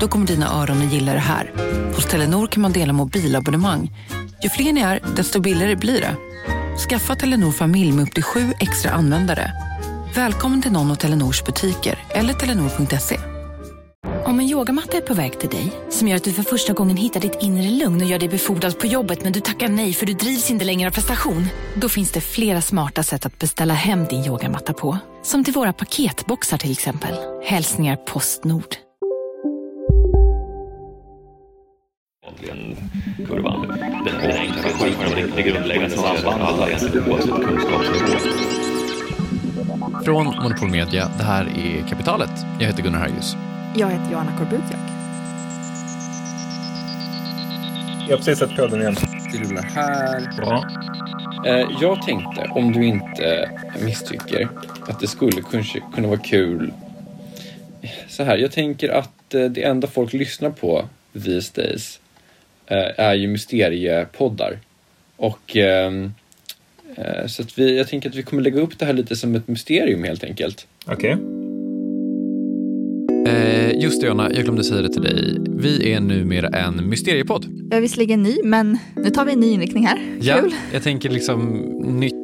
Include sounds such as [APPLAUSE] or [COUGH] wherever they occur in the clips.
Då kommer dina öron att gilla det här. Hos Telenor kan man dela mobilabonnemang. Ju fler ni är, desto billigare blir det. Skaffa Telenor familj med upp till sju extra användare. Välkommen till någon av Telenors butiker eller telenor.se. Om en yogamatta är på väg till dig, som gör att du för första gången hittar ditt inre lugn och gör dig befordrad på jobbet men du tackar nej för du drivs inte längre av prestation. Då finns det flera smarta sätt att beställa hem din yogamatta på. Som till våra paketboxar till exempel. Hälsningar Postnord. Egentligen kurvan. Den, den enkla kurvan, det grundläggande samband alla egentligen oavsett kunskapsnivå. Från Monopol Media, det här är Kapitalet. Jag heter Gunnar Harjus. Jag heter Johanna Korbutiak. Jag har precis satt på den igen. Det rullar här. Bra. Eh, Jag tänkte, om du inte misstycker, att det skulle kanske kunna vara kul. Så här, jag tänker att eh, det enda folk lyssnar på these days är ju mysteriepoddar. Och ehm, eh, så att vi, jag tänker att vi kommer lägga upp det här lite som ett mysterium helt enkelt. Okej. Eh, just det, Jonna, jag glömde säga det till dig. Vi är numera en mysteriepodd. Jag är visserligen ny, men nu tar vi en ny inriktning här. Ja, Kul. jag tänker liksom nytt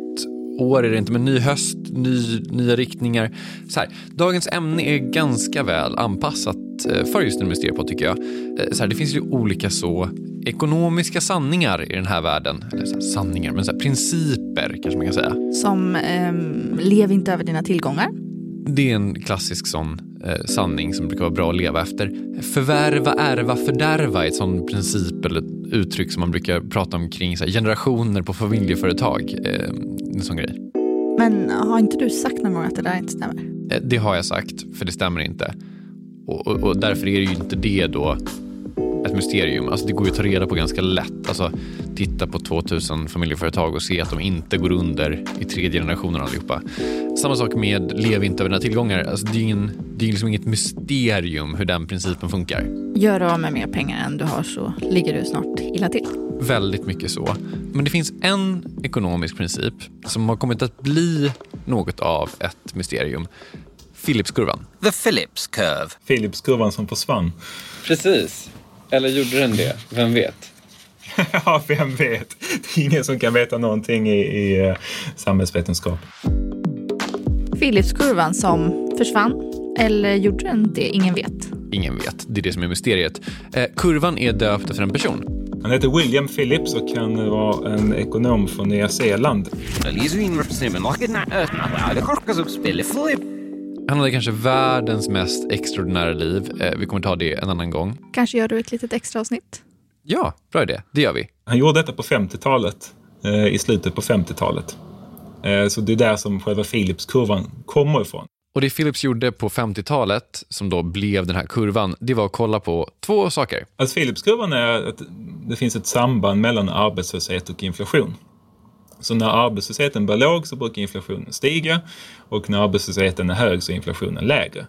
år är det inte, men ny höst, ny, nya riktningar. Så här, dagens ämne är ganska väl anpassat eh, för just en mysteriepodd tycker jag. Eh, Så här, det finns ju olika så ekonomiska sanningar i den här världen. Eller här, sanningar, men så här, principer kanske man kan säga. Som ehm, lev inte över dina tillgångar. Det är en klassisk sån eh, sanning som brukar vara bra att leva efter. Förvärva, ärva, fördärva är ett sån princip eller uttryck som man brukar prata om kring så här, generationer på familjeföretag. Eh, en sån grej. Men har inte du sagt någon gång att det där inte stämmer? Eh, det har jag sagt, för det stämmer inte. Och, och, och därför är det ju inte det då ett mysterium. Alltså det går ju att ta reda på ganska lätt. Alltså titta på 2000 familjeföretag och se att de inte går under i tredje generationen allihopa. Samma sak med lev inte över dina tillgångar. Alltså det är ju ingen, det är liksom inget mysterium hur den principen funkar. Gör av med mer pengar än du har så ligger du snart illa till. Väldigt mycket så. Men det finns en ekonomisk princip som har kommit att bli något av ett mysterium. Philipskurvan. The Phillips curve. Philipskurvan som försvann. Precis. Eller gjorde den det? Vem vet? [LAUGHS] ja, vem vet? Det är ingen som kan veta någonting i, i eh, samhällsvetenskap. Philipskurvan som försvann. Eller gjorde den det? Ingen vet. Ingen vet. Det är det som är mysteriet. Eh, kurvan är döpt efter en person. Han heter William Phillips och kan vara en ekonom från Nya Zeeland. [LAUGHS] Han hade kanske världens mest extraordinära liv. Eh, vi kommer ta det en annan gång. Kanske gör du ett litet extra avsnitt. Ja, bra idé. Det gör vi. Han gjorde detta på 50-talet, eh, i slutet på 50-talet. Eh, så det är där som själva Philipskurvan kommer ifrån. Och det Philips gjorde på 50-talet, som då blev den här kurvan, det var att kolla på två saker. Alltså Philipskurvan är att det finns ett samband mellan arbetslöshet och inflation. Så när arbetslösheten blir låg så brukar inflationen stiga och när arbetslösheten är hög så är inflationen lägre.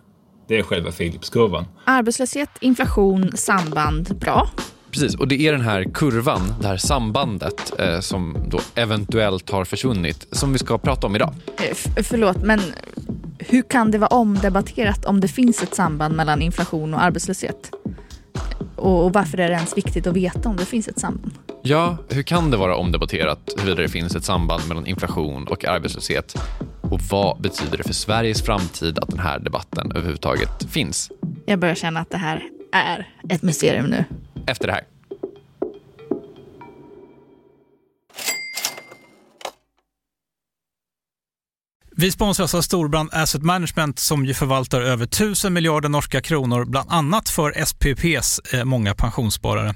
Det är själva Philipskurvan. Arbetslöshet, inflation, samband. Bra. Precis, och det är den här kurvan, det här sambandet eh, som då eventuellt har försvunnit, som vi ska prata om idag. Eh, f- förlåt, men hur kan det vara omdebatterat om det finns ett samband mellan inflation och arbetslöshet? Och, och varför är det ens viktigt att veta om det finns ett samband? Ja, hur kan det vara omdebatterat huruvida det finns ett samband mellan inflation och arbetslöshet? Och vad betyder det för Sveriges framtid att den här debatten överhuvudtaget finns? Jag börjar känna att det här är ett mysterium nu. Efter det här. Vi sponsras av Storbrand Asset Management som ju förvaltar över 1000 miljarder norska kronor, bland annat för SPPs eh, många pensionssparare.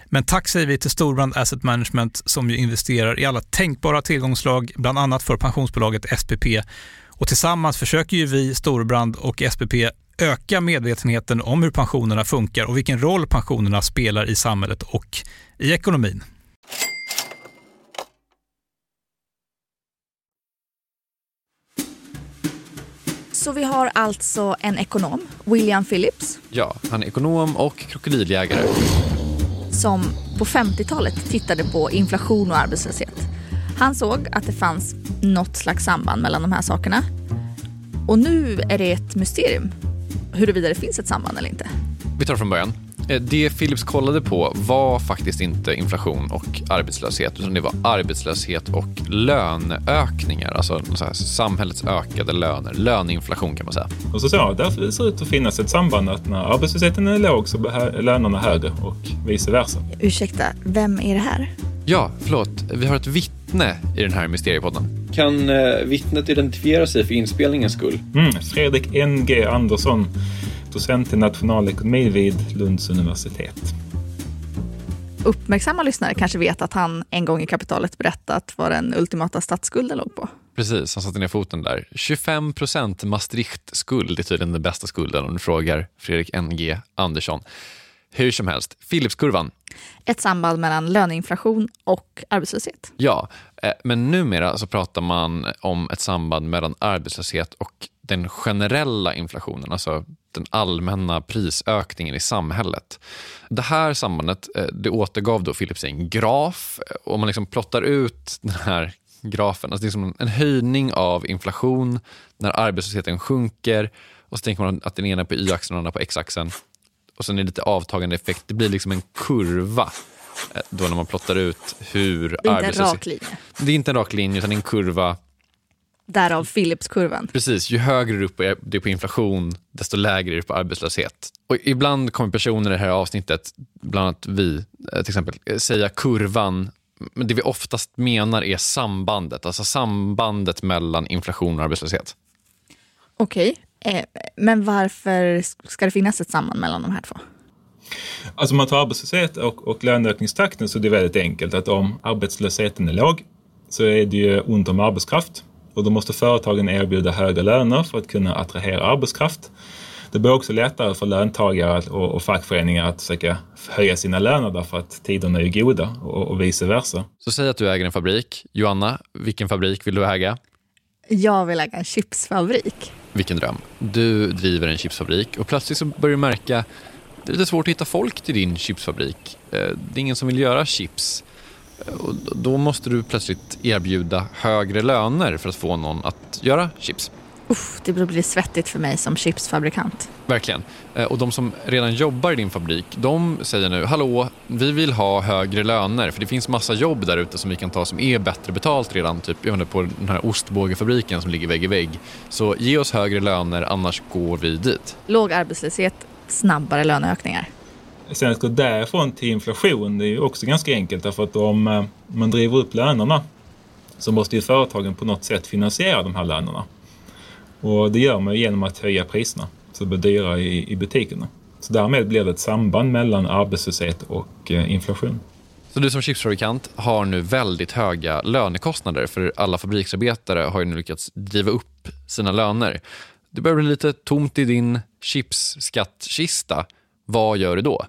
Men tack säger vi till Storbrand Asset Management som ju investerar i alla tänkbara tillgångslag, bland annat för pensionsbolaget SPP. Och tillsammans försöker ju vi, Storbrand och SPP, öka medvetenheten om hur pensionerna funkar och vilken roll pensionerna spelar i samhället och i ekonomin. Så vi har alltså en ekonom, William Phillips, Ja, han är ekonom och krokodiljägare som på 50-talet tittade på inflation och arbetslöshet. Han såg att det fanns något slags samband mellan de här sakerna. Och nu är det ett mysterium huruvida det finns ett samband eller inte. Vi tar från början. Eh, Det Philips kollade på var faktiskt inte inflation och arbetslöshet utan det var arbetslöshet och löneökningar, alltså samhällets ökade löner. Löneinflation kan man säga. Och så sa jag, därför det ser ut att finnas ett samband att när arbetslösheten är låg så är lönerna högre och vice versa. Ursäkta, vem är det här? Ja, förlåt. Vi har ett vittne i den här mysteriepodden. Kan eh, vittnet identifiera sig för inspelningens skull? Mm, Fredrik N.G. Andersson, docent i nationalekonomi vid Lunds universitet. Uppmärksamma lyssnare kanske vet att han en gång i kapitalet berättat vad den ultimata statsskulden låg på. Precis, han satte ner foten där. 25 procent Maastricht-skuld är tydligen den bästa skulden om du frågar Fredrik N.G. Andersson. Hur som helst, Philipskurvan. Ett samband mellan löneinflation och arbetslöshet. Ja, eh, men numera så pratar man om ett samband mellan arbetslöshet och den generella inflationen, alltså den allmänna prisökningen i samhället. Det här sambandet eh, det återgav då Philips i en graf. Om man liksom plottar ut den här grafen, alltså det är som en höjning av inflation när arbetslösheten sjunker och så tänker man att den ena är på y-axeln och den andra på x-axeln och sen är det lite avtagande effekt. Det blir liksom en kurva eh, då när man plottar ut hur Det är inte en rak linje. Det är inte en rak linje utan en kurva. Därav Philipskurvan. Precis, ju högre upp är det på inflation, desto lägre är det på arbetslöshet. Och ibland kommer personer i det här avsnittet, bland annat vi eh, till exempel, eh, säga kurvan. Men det vi oftast menar är sambandet, alltså sambandet mellan inflation och arbetslöshet. Okej, eh, men varför ska det finnas ett samband mellan de här två? Alltså om man tar arbetslöshet och, och löneökningstakten så är det väldigt enkelt att om arbetslösheten är låg så är det ju ont om arbetskraft och då måste företagen erbjuda högre löner för att kunna attrahera arbetskraft. Det blir också lättare för löntagare och, och fackföreningar att försöka höja sina löner därför att tiderna är goda och, och vice versa. Så säg att du äger en fabrik. Joanna, vilken fabrik vill du äga? Jag vill äga en chipsfabrik. Vilken dröm. Du driver en chipsfabrik och plötsligt så börjar du märka det är lite svårt att hitta folk till din chipsfabrik. Eh, Det är ingen som vill göra chips. Och då måste du plötsligt erbjuda högre löner för att få någon att göra chips. Uff, det blir svettigt för mig som chipsfabrikant. Verkligen. Eh, Och de som redan jobbar i din fabrik, de säger nu hallå, vi vill ha högre löner för det finns massa jobb där ute som vi kan ta som är bättre betalt redan, typ jag inte, på den här ostbågefabriken som ligger vägg i vägg. Så ge oss högre löner annars går vi dit. Låg arbetslöshet, snabbare löneökningar. Sen att gå därifrån till inflation det är ju också ganska enkelt därför att om eh, man driver upp lönerna så måste ju företagen på något sätt finansiera de här lönerna. Och det gör man ju genom att höja priserna så det blir dyrare i, i butikerna. Så därmed blir det ett samband mellan arbetslöshet och eh, inflation. Så du som chipsfabrikant har nu väldigt höga lönekostnader för alla fabriksarbetare har ju nu lyckats driva upp sina löner. Det börjar bli lite tomt i din chipsskattkista. Vad gör du då?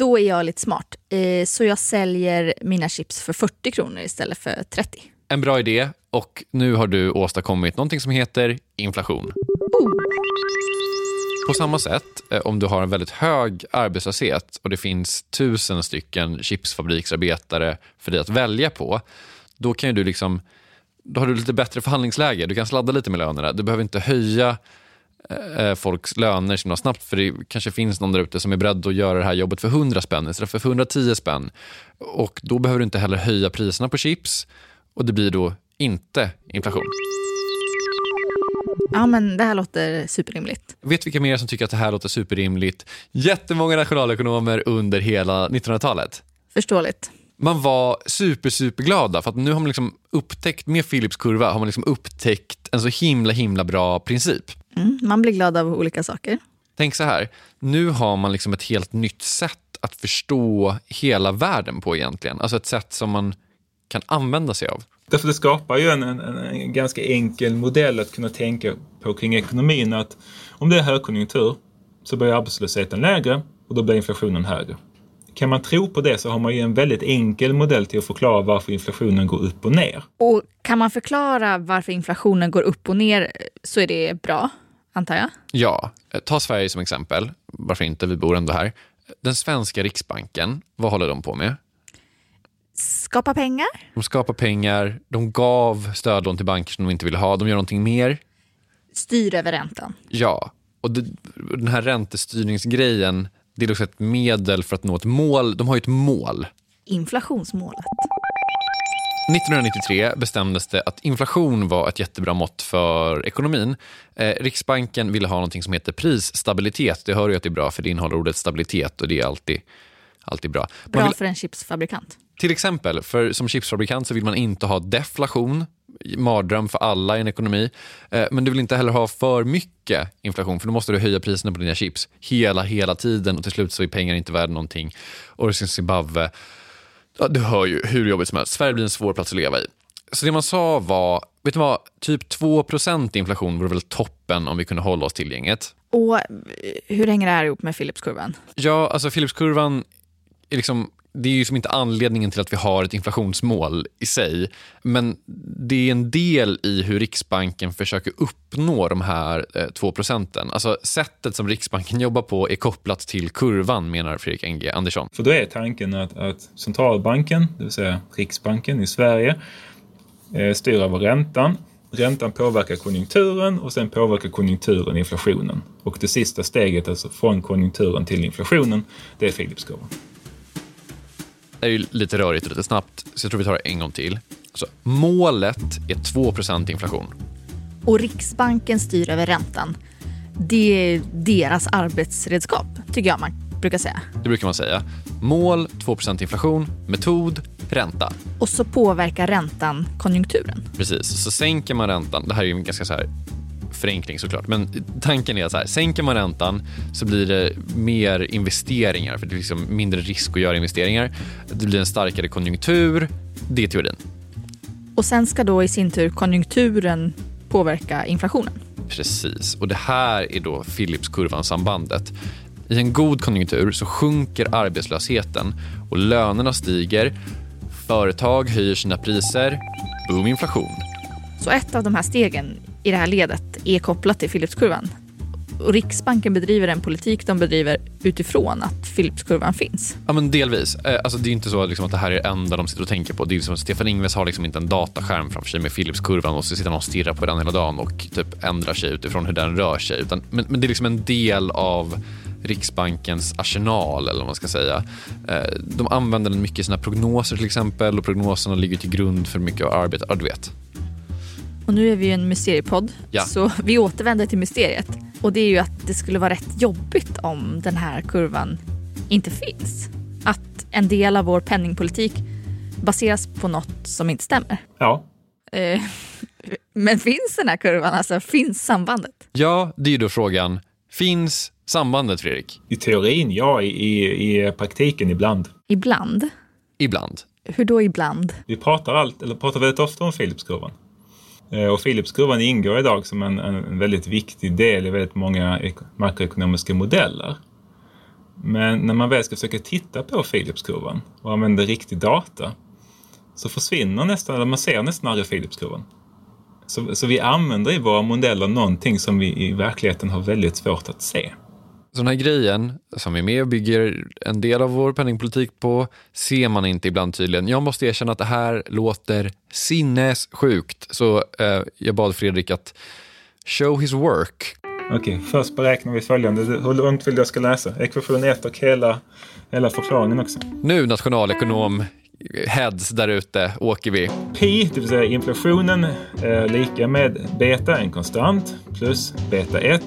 Då är jag lite smart. Eh, så jag säljer mina chips för 40 kronor istället för 30. En bra idé och nu har du åstadkommit någonting som heter inflation. På samma sätt, eh, om du har en väldigt hög arbetslöshet och det finns tusen stycken chipsfabriksarbetare för dig att välja på, då kan du liksom då har du lite bättre förhandlingsläge. Du kan sladda lite med lönerna. Du behöver inte höja folks löner så snabbt för det kanske finns någon där ute som är beredd att göra det här jobbet för 100 spänn istället för 110 spänn. Och Då behöver du inte heller höja priserna på chips och det blir då inte inflation. Ja, men det här låter superrimligt. Vet vilka mer som tycker att det här låter superrimligt? Jättemånga nationalekonomer under hela 1900-talet. Förståeligt. Man var super, superglada för att nu har man liksom upptäckt, med Philips kurva, har man liksom upptäckt en så himla, himla bra princip. Mm, man blir glad av olika saker. Tänk så här, nu har man liksom ett helt nytt sätt att förstå hela världen på egentligen. Alltså ett sätt som man kan använda sig av. Därför det skapar ju en, en, en, ganska enkel modell att kunna tänka på kring ekonomin. Att om det är högkonjunktur så blir arbetslösheten lägre och då blir inflationen högre. Kan man tro på det så har man ju en väldigt enkel modell till att förklara varför inflationen går upp och ner. Och kan man förklara varför inflationen går upp och ner så är det bra, antar jag? Ja, ta Sverige som exempel. Varför inte? Vi bor ändå här. Den svenska riksbanken, vad håller de på med? Skapa pengar? De skapar pengar, de gav stödlån till banker som de inte ville ha. De gör någonting mer. Styr över räntan? Ja, och det, den här räntestyrningsgrejen, det är också ett medel för att nå ett mål. De har ju ett mål. Inflationsmålet. 1993 bestämdes det att inflation var ett jättebra mått för ekonomin. Eh, Riksbanken ville ha någonting som heter prisstabilitet. Det hör ju att det är bra för det innehåller ordet stabilitet och det är alltid, alltid bra. Bra vill, för en chipsfabrikant. Till exempel, för som chipsfabrikant så vill man inte ha deflation, mardröm för alla i en ekonomi. Eh, men du vill inte heller ha för mycket inflation för då måste du höja priserna på dina chips hela, hela tiden och till slut så är pengar inte värda någonting. Och Zimbabwe Ja, du hör ju hur jobbigt som helst. Sverige blir en svår plats att leva i. Så det man sa var, vet du vad, typ 2% inflation vore väl toppen om vi kunde hålla oss till gänget. Och hur hänger det här ihop med Philipskurvan? Ja, alltså Philipskurvan är liksom det är ju som inte anledningen till att vi har ett inflationsmål i sig. Men det är en del i hur Riksbanken försöker uppnå de här eh, 2 procenten. Alltså sättet som Riksbanken jobbar på är kopplat till kurvan menar Fredrik NG Andersson. För då är tanken att, att centralbanken, det vill säga Riksbanken i Sverige, eh, styr över räntan. Räntan påverkar konjunkturen och sen påverkar konjunkturen inflationen. Och det sista steget, alltså från konjunkturen till inflationen, det är Philipskurvan. Är ju lite rörigt och lite snabbt, så jag tror vi tar det en gång till. Så, målet är 2% inflation. Och Riksbanken styr över räntan. Det är deras arbetsredskap, tycker jag man brukar säga. Det brukar man säga. Mål 2% inflation, metod ränta. Och så påverkar räntan konjunkturen. Precis, så sänker man räntan, det här är ju en ganska så här förenkling såklart. Men tanken är så här, sänker man räntan så blir det mer investeringar för det är liksom mindre risk att göra investeringar. Det blir en starkare konjunktur. Det är teorin. Och sen ska då i sin tur konjunkturen påverka inflationen. Precis, och det här är då Philipskurvan-sambandet. I en god konjunktur så sjunker arbetslösheten och lönerna stiger. Företag höjer sina priser. Boom inflation. Så ett av de här stegen i det här ledet är kopplat till Philipskurvan. Och Riksbanken bedriver den politik de bedriver utifrån att Philipskurvan finns. Ja, men delvis. Eh, alltså, det är inte så liksom, att det här är det enda de sitter och tänker på. Det är liksom, Stefan Ingves har liksom inte en dataskärm framför sig med Philipskurvan och så sitter han och stirrar på den hela dagen och typ ändrar sig utifrån hur den rör sig. Utan, men, men det är liksom en del av Riksbankens arsenal eller vad man ska säga. Eh, de använder den mycket i sina prognoser till exempel och prognoserna ligger till grund för mycket av arbetet. Ja, du vet. Och nu är vi ju en mysteriepodd, ja. så vi återvänder till mysteriet. Och det är ju att det skulle vara rätt jobbigt om den här kurvan inte finns. Att en del av vår penningpolitik baseras på något som inte stämmer. Ja. Eh, [LAUGHS] men finns den här kurvan, alltså finns sambandet? Ja, det är ju då frågan. Finns sambandet, Fredrik? I teorin, ja. I, i, i praktiken, ibland. Ibland? Ibland. Hur då ibland? Vi pratar, allt, eller pratar väldigt ofta om Philipskurvan. Eh, och Philipskurvan ingår idag som en, en väldigt viktig del i väldigt många makroekonomiska modeller. Men när man väl ska försöka titta på Philipskurvan och använda riktig data så försvinner nästan, eller man ser nästan aldrig Philipskurvan. Så, så vi använder i våra modeller någonting som vi i verkligheten har väldigt svårt att se. Så den här grejen som vi är med och bygger en del av vår penningpolitik på ser man inte ibland tydligen. Jag måste erkänna att det här låter sinnessjukt. Så eh, jag bad Fredrik att show his work. Okej, först beräknar vi följande. Hur långt vill jag ska läsa? Ekvation 1 och hela, hela förklaringen också. Nu nationalekonom heads där ute åker vi. Pi, det vill säga inflationen, är lika med beta, en konstant, plus beta 1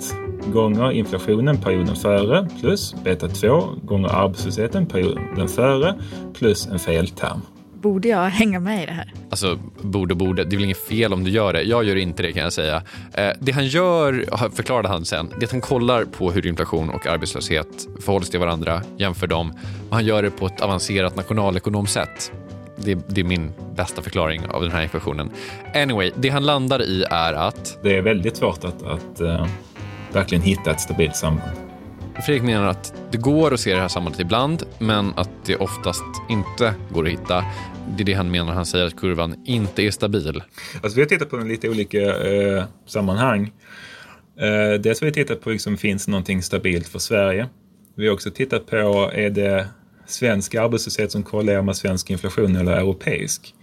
gånger inflationen perioden före plus beta 2 gånger arbetslösheten perioden före plus en felterm. Borde jag hänga med i det här? Alltså, borde, borde. Det är väl inget fel om du gör det. Jag gör inte det kan jag säga. Eh, det han gör, förklarade han sen, det är att han kollar på hur inflation och arbetslöshet förhåller sig till varandra, jämför dem och han gör det på ett avancerat nationalekonomsätt. Det, det, är min bästa förklaring av den här ekvationen. Anyway, det han landar i är att... Det är väldigt svårt att, att uh, verkligen hitta ett stabilt samband. Fredrik menar att det går att se det här sambandet ibland, men att det oftast inte går att hitta. Det är det han menar. Han säger att kurvan inte är stabil. Alltså vi har tittat på den lite olika eh, sammanhang. Eh, dels har vi tittat på, liksom, finns någonting stabilt för Sverige? Vi har också tittat på, är det svensk arbetslöshet som korrelerar med svensk inflation eller europeisk?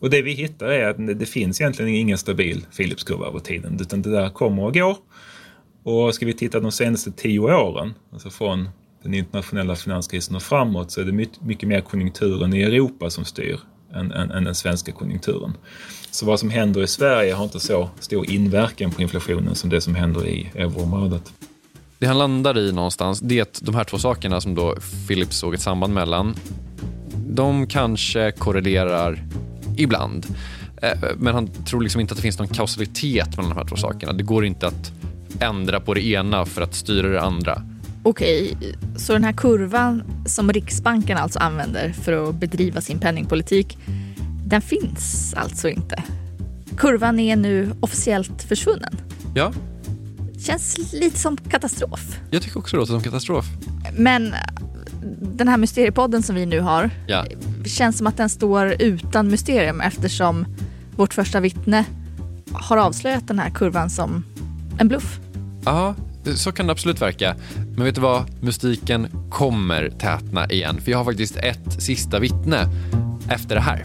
Och det vi hittar är att det, det finns egentligen ingen stabil Philipskurva över tiden, utan det där kommer och går. Och ska vi titta de senaste tio åren, alltså från den internationella finanskrisen och framåt, så är det mycket mer konjunkturen i Europa som styr än, än, än den svenska konjunkturen. Så vad som händer i Sverige har inte så stor inverkan på inflationen som det som händer i euroområdet. Det han landar i någonstans, det är att de här två sakerna som då Philips såg ett samband mellan, de kanske korrelerar ibland. Eh, men han tror liksom inte att det finns någon kausalitet mellan de här två sakerna. Det går inte att ändra på det ena för att styra det andra. Okej, så den här kurvan som Riksbanken alltså använder för att bedriva sin penningpolitik, den finns alltså inte? Kurvan är nu officiellt försvunnen? Ja. Känns lite som katastrof. Jag tycker också det låter som katastrof. Men den här mysteriepodden som vi nu har, ja. känns som att den står utan mysterium eftersom vårt första vittne har avslöjat den här kurvan som en bluff. Ja, så kan det absolut verka. Men vet du vad? Mystiken kommer tätna igen. För jag har faktiskt ett sista vittne efter det här.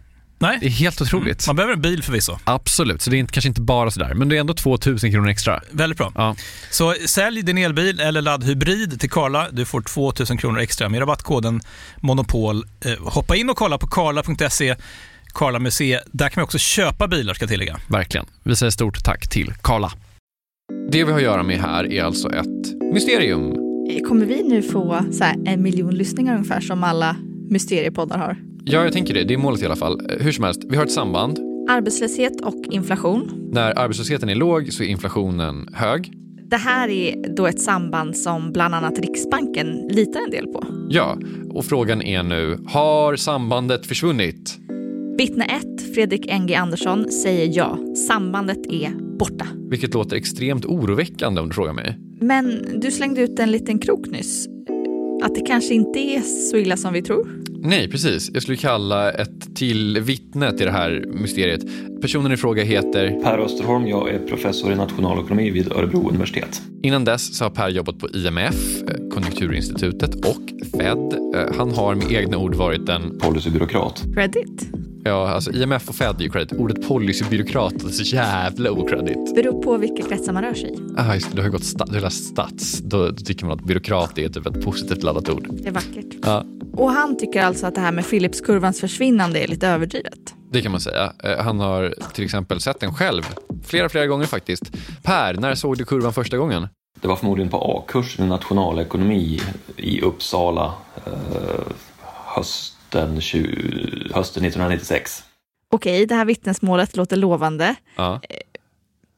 Det är Nej, helt otroligt. man behöver en bil förvisso. Absolut, så det är inte, kanske inte bara sådär, men det är ändå 2000 kronor extra. Väldigt bra. Ja. Så sälj din elbil eller laddhybrid till Karla. Du får 2000 kronor extra med rabattkoden Monopol. Eh, hoppa in och kolla på karla.se, Karla Museet. Där kan man också köpa bilar ska jag tillägga. Verkligen. Vi säger stort tack till Karla. Det vi har att göra med här är alltså ett mysterium. Kommer vi nu få så här, en miljon lyssningar ungefär som alla mysteriepoddar har? Ja, jag tänker det. Det är målet i alla fall. Eh, Hur som helst, vi har ett samband. Arbetslöshet och inflation. När arbetslösheten är låg så är inflationen hög. Det här är då ett samband som bland annat Riksbanken litar en del på. Ja, och frågan är nu, har sambandet försvunnit? Vittne 1, Fredrik NG Andersson, säger ja. Sambandet är borta. Vilket låter extremt oroväckande om du frågar mig. Men du slängde ut en liten krok nyss. Att det kanske inte är så illa som vi tror. Nej, precis. Jag skulle kalla ett till vittne till det här mysteriet. Personen i fråga heter... Per Österholm, jag är professor i nationalekonomi vid Örebro universitet. Innan dess så har Per jobbat på IMF, Konjunkturinstitutet och Fed. Eh, Han har med egna ord varit en... Policybyråkrat. Credit. Ja, alltså IMF och Fed är ju credit. Ordet policybyråkrat är så jävla okredit. Beror på vilka kretsar man rör sig i. Ah, just det, du har ju gått sta- du har läst stats. Då, då tycker man att byråkrat är typ ett positivt laddat ord. Det är vackert. Ja, Och han tycker alltså att det här med Philipskurvans försvinnande är lite överdrivet. det kan man säga. Eh, Han har till exempel sett den själv. Flera, flera gånger faktiskt. Per, när såg du kurvan första gången? Det var förmodligen på A-kursen i nationalekonomi i Uppsala eh, hösten, 20, hösten 1996. Okej, det här vittnesmålet låter lovande. Ja.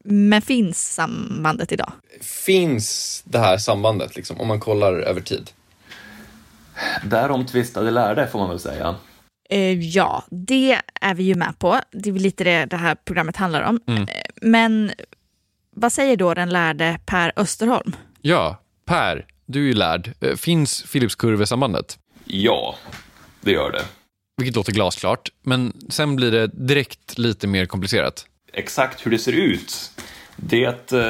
Men finns sambandet idag? Finns det här sambandet liksom, om man kollar över tid? Därom tvistade lärde får man väl säga. Eh, ja, det är vi ju med på. Det är väl lite det det här programmet handlar om. Mm. Eh, Men vad säger då den lärde Per Österholm? Ja, Per, du är ju lärd. Eh, Finns Philipskurvesambandet? Ja, det gör det. Vilket låter glasklart, men sen blir det direkt lite mer komplicerat. Exakt hur det ser ut, det eh,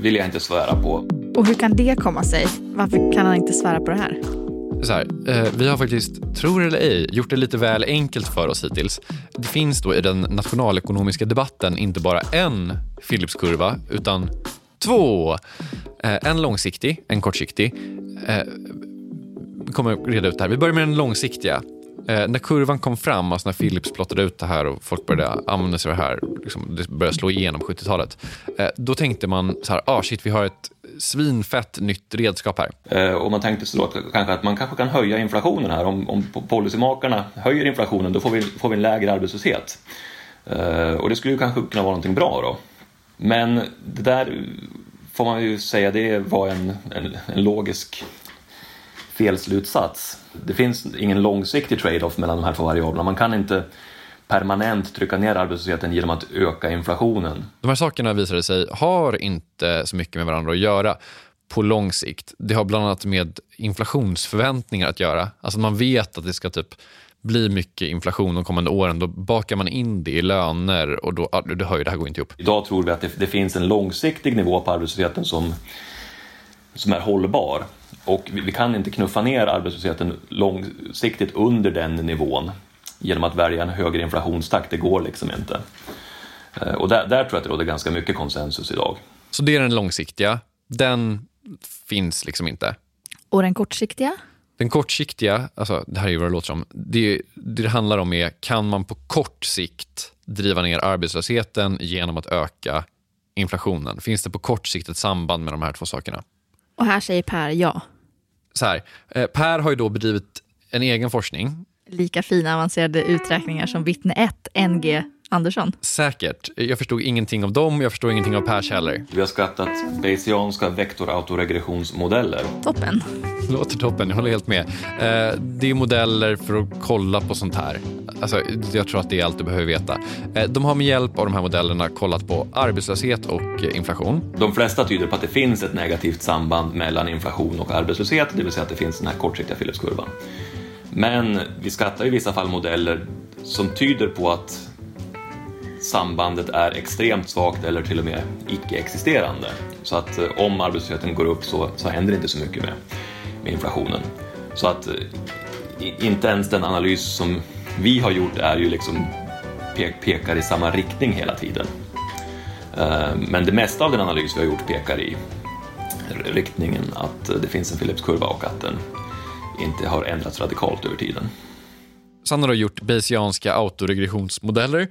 vill jag inte svära på. Och hur kan det komma sig? Varför kan han inte svära på det här? Så här, eh, vi har faktiskt, tror eller ej, gjort det lite väl enkelt för oss hittills. Det finns då i den nationalekonomiska debatten inte bara en Philipskurva, utan två. Eh, en långsiktig, en kortsiktig. Eh, vi kommer reda ut det här. Vi börjar med den långsiktiga. Eh, när kurvan kom fram, alltså när Philips plottade ut det här och folk började använda sig av det här, liksom, det började slå igenom 70-talet. Eh, då tänkte man så här, ah shit, vi har ett svinfett nytt redskap här. Eh, och man tänkte sig då att, kanske att man kanske kan höja inflationen här. Om, om policymakarna höjer inflationen då får vi, får vi en lägre arbetslöshet. Eh, och det skulle ju kanske kunna vara någonting bra då. Men det där får man ju säga, det var en, en, en logisk felslutsats. Det finns ingen långsiktig trade-off mellan de här två variablerna. Man kan inte permanent trycka ner arbetslösheten genom att öka inflationen. De här sakerna visade sig har inte så mycket med varandra att göra på lång sikt. Det har bland annat med inflationsförväntningar att göra. Alltså man vet att det ska typ bli mycket inflation de kommande åren. Då bakar man in det i löner och då, det, hör ju, det här går inte ihop. Idag tror vi att det, det finns en långsiktig nivå på arbetslösheten som, som är hållbar. Och vi, vi kan inte knuffa ner arbetslösheten långsiktigt under den nivån genom att välja en högre inflationstakt. Det går liksom inte. Eh, Och där, där tror jag att det råder ganska mycket konsensus idag. Så det är den långsiktiga. Den finns liksom inte. Och den kortsiktiga? Den kortsiktiga, alltså det här är ju vad det låter som. Det, det det handlar om är, kan man på kort sikt driva ner arbetslösheten genom att öka inflationen? Finns det på kort sikt ett samband med de här två sakerna? Och här säger Per ja. Så här, eh, per har ju då bedrivit en egen forskning. lika fina avancerade uträkningar som vittne 1, NG Andersson? Säkert. Jag förstod ingenting av dem, jag förstod ingenting av Pers heller. Vi har skattat Bayesianska vektorautoregressionsmodeller. Toppen. Låter toppen, jag håller helt med. Eh, det är modeller för att kolla på sånt här. Alltså, jag tror att det är allt du behöver veta. Eh, de har med hjälp av de här modellerna kollat på arbetslöshet och eh, inflation. De flesta tyder på att det finns ett negativt samband mellan inflation och arbetslöshet, det vill säga att det finns den här kortsiktiga Philipskurvan. Men vi skattar i vissa fall modeller som tyder på att sambandet är extremt svagt eller till och med icke-existerande. Så att eh, om arbetslösheten går upp så, så händer det inte så mycket med, med inflationen. Så att eh, inte ens den analys som vi har gjort är ju liksom pek, pekar i samma riktning hela tiden. Eh, men det mesta av den analys vi har gjort pekar i riktningen att det finns en Philipskurva och att den inte har ändrats radikalt över tiden. Sen har du gjort Bayesianska autoregressionsmodeller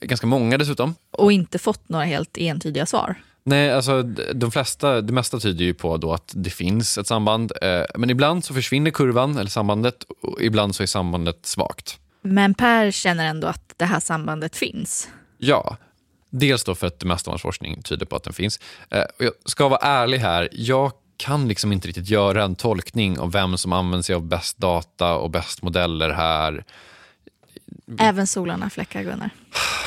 Ganska många dessutom. Och inte fått några helt entydiga svar. Nej, alltså de flesta, det mesta tyder ju på då att det finns ett samband. Eh, men ibland så försvinner kurvan eller sambandet och ibland så är sambandet svagt. Men Per känner ändå att det här sambandet finns. Ja, dels då för att det mesta av hans forskning tyder på att den finns. Eh, jag ska vara ärlig här, jag kan liksom inte riktigt göra en tolkning av vem som använder sig av bäst data och bäst modeller här. Även solarna fläckar, Gunnar.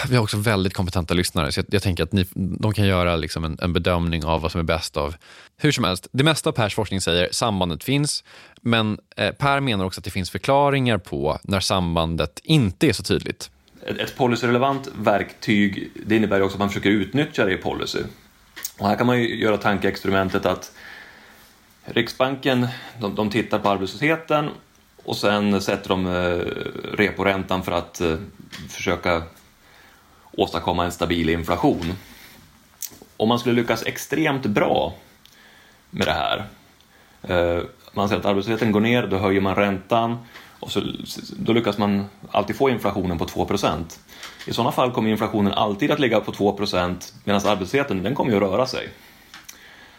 Vi har också väldigt kompetenta lyssnare, så jag, jag tänker att ni, de kan göra liksom en, en, bedömning av vad som är bäst av... Hur som helst, det mesta av Pers forskning säger sambandet finns, men eh, Per menar också att det finns förklaringar på när sambandet inte är så tydligt. Ett, ett policyrelevant verktyg, det innebär också att man försöker utnyttja det i policy. Och här kan man ju göra tankeexperimentet att Riksbanken, de, de tittar på arbetslösheten och sen sätter de eh, reporäntan för att eh, försöka åstadkomma en stabil inflation. Om man skulle lyckas extremt bra med det här, eh, man ser att arbetslösheten går ner, då höjer man räntan och så, då lyckas man alltid få inflationen på 2% I sådana fall kommer inflationen alltid att ligga på 2% medan arbetslösheten den kommer ju att röra sig.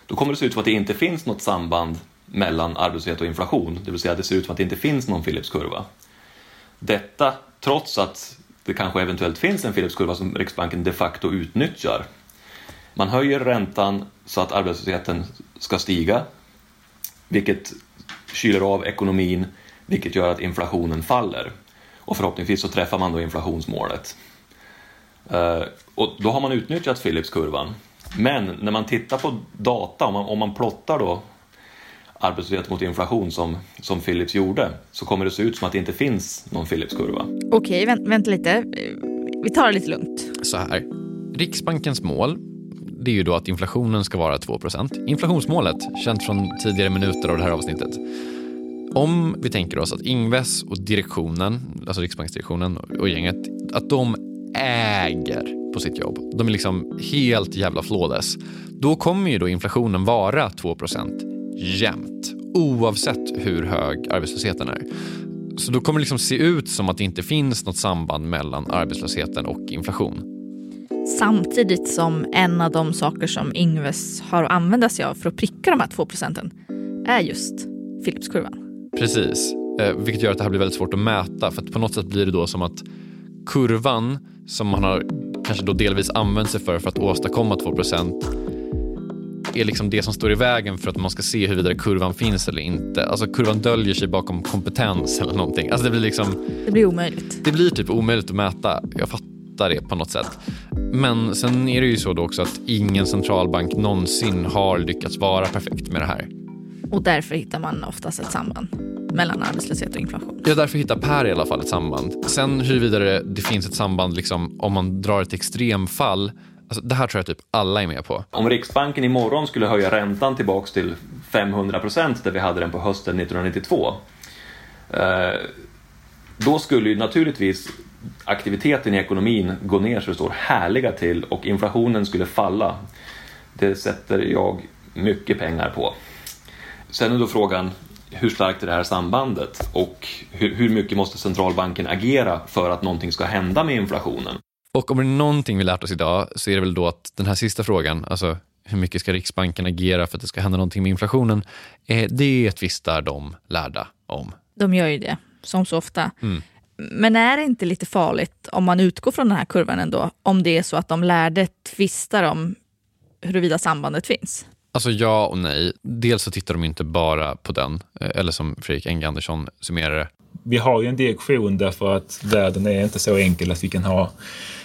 Då kommer det se ut som att det inte finns något samband mellan arbetslöshet och inflation, det vill säga det ser ut som att det inte finns någon Philipskurva. Detta trots att det kanske eventuellt finns en Philipskurva som Riksbanken de facto utnyttjar. Man höjer räntan så att arbetslösheten ska stiga, vilket kyler av ekonomin, vilket gör att inflationen faller. Och förhoppningsvis så träffar man då inflationsmålet. Eh, och då har man utnyttjat Philipskurvan. Men när man tittar på data, om man, om man plottar då arbetslöshet mot inflation som, som Philips gjorde så kommer det se ut som att det inte finns någon Philipskurva. Okej, vänt, vänta lite. Vi tar det lite lugnt. Så här. Riksbankens mål det är ju då att inflationen ska vara 2% Inflationsmålet, känt från tidigare minuter av det här avsnittet. Om vi tänker oss att Ingves och direktionen, alltså Riksbanksdirektionen och gänget, att de äger på sitt jobb. De är liksom helt jävla flawless. Då kommer ju då inflationen vara 2 jämt oavsett hur hög arbetslösheten är. Så då kommer det liksom se ut som att det inte finns något samband mellan arbetslösheten och inflation. Samtidigt som en av de saker som Ingves har att använda sig av för att pricka de här två procenten är just Philipskurvan. Precis, eh, vilket gör att det här blir väldigt svårt att mäta för att på något sätt blir det då som att kurvan som man har kanske då delvis använt sig för för att åstadkomma 2 är liksom det som står i vägen för att man ska se huruvida kurvan finns eller inte. Alltså kurvan döljer sig bakom kompetens eller någonting. Alltså det blir liksom... Det blir omöjligt. Det blir typ omöjligt att mäta. Jag fattar det på något sätt. Men sen är det ju så då också att ingen centralbank någonsin har lyckats vara perfekt med det här. Och därför hittar man oftast ett samband mellan arbetslöshet och inflation. Ja, därför hittar Per i alla fall ett samband. Sen huruvida det finns ett samband liksom, om man drar ett extremfall Alltså, det här tror jag typ alla är med på. Om Riksbanken imorgon skulle höja räntan tillbaks till 500 procent där vi hade den på hösten 1992. Eh, då skulle ju naturligtvis aktiviteten i ekonomin gå ner så det står härliga till och inflationen skulle falla. Det sätter jag mycket pengar på. Sen är då frågan hur starkt är det här sambandet och hur mycket måste centralbanken agera för att någonting ska hända med inflationen? Och om det är någonting vi lärt oss idag så är det väl då att den här sista frågan, alltså hur mycket ska Riksbanken agera för att det ska hända någonting med inflationen, eh, det tvistar de lärda om. De gör ju det. som så ofta. Mm. Men är det inte lite farligt om man utgår från den här kurvan ändå, om det är så att de lärde tvistar om huruvida sambandet finns? Alltså ja och nej. Dels så tittar de inte bara på den, eh, eller som Fredrik Enge Andersson summerar det. Vi har ju en direktion därför att världen är inte så enkel att vi kan ha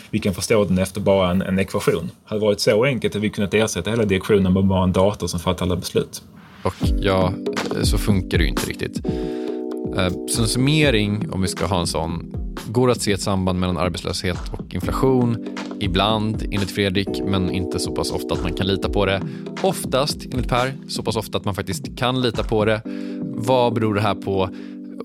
vi kan förstå den efter bara en, en ekvation. Hade det varit så enkelt att vi kunnat ersätta hela direktionen med bara en dator som fattar alla beslut. Och ja, så funkar det ju inte riktigt. Eh, så en summering, om vi ska ha en sån, går att se ett samband mellan arbetslöshet och inflation. Ibland, enligt Fredrik, men inte så pass ofta att man kan lita på det. Oftast, enligt Per, så pass ofta att man faktiskt kan lita på det. Vad beror det här på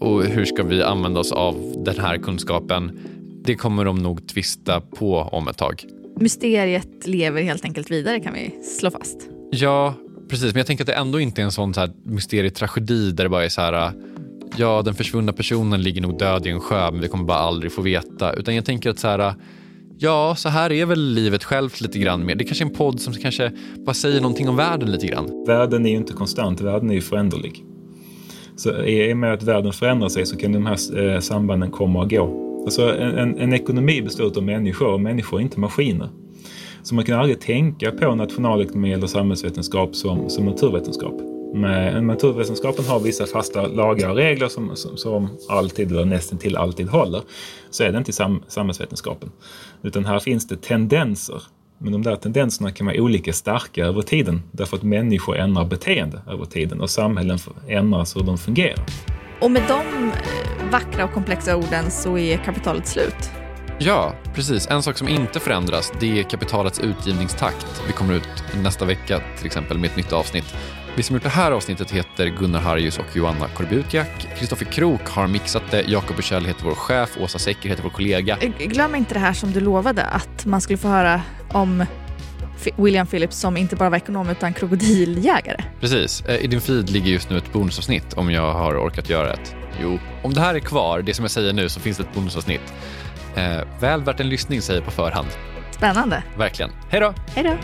och hur ska vi använda oss av den här kunskapen? Det kommer de nog tvista på om ett tag. Mysteriet lever helt enkelt vidare kan vi slå fast. Ja, precis. Men jag tänker att det ändå inte är en sån så här mysterietragedi där det bara är så här ja, den försvunna personen ligger nog död i en sjö men vi kommer bara aldrig få veta. Utan jag tänker att så här, ja, så här är väl livet självt lite grann mer. Det är kanske är en podd som kanske bara säger någonting om världen lite grann. Världen är ju inte konstant, världen är ju föränderlig. Så i och med att världen förändrar sig så kan de här eh, sambanden komma och gå. Alltså en, en, ekonomi består av människor och människor är inte maskiner. Så man kan aldrig tänka på nationalekonomi eller samhällsvetenskap som, som naturvetenskap. Men naturvetenskapen har vissa fasta lagar och regler som, som, som alltid, eller nästan till alltid håller. Så är det inte i sam, samhällsvetenskapen. Utan här finns det tendenser. Men de där tendenserna kan vara olika starka över tiden. Därför att människor ändrar beteende över tiden och samhällen ändras hur de fungerar. Och med de eh, vackra och komplexa orden så är kapitalet slut. Ja, precis. En sak som inte förändras det är kapitalets utgivningstakt. Vi kommer ut nästa vecka till exempel med ett nytt avsnitt. Vi som gjort det här avsnittet heter Gunnar Harjus och Joanna Korbutiak. Kristoffer Krook har mixat det. Jakob Bursell heter vår chef. Åsa Secker heter vår kollega. Glöm inte det här som du lovade, att man skulle få höra om William Phillips som inte bara var ekonom utan krokodiljägare. Precis. Eh, I din feed ligger just nu ett bonusavsnitt om jag har orkat göra ett. Jo, om det här är kvar, det som jag säger nu, så finns det ett bonusavsnitt. Eh, väl värt en lyssning säger jag på förhand. Spännande. Verkligen. Hej då! Hej då!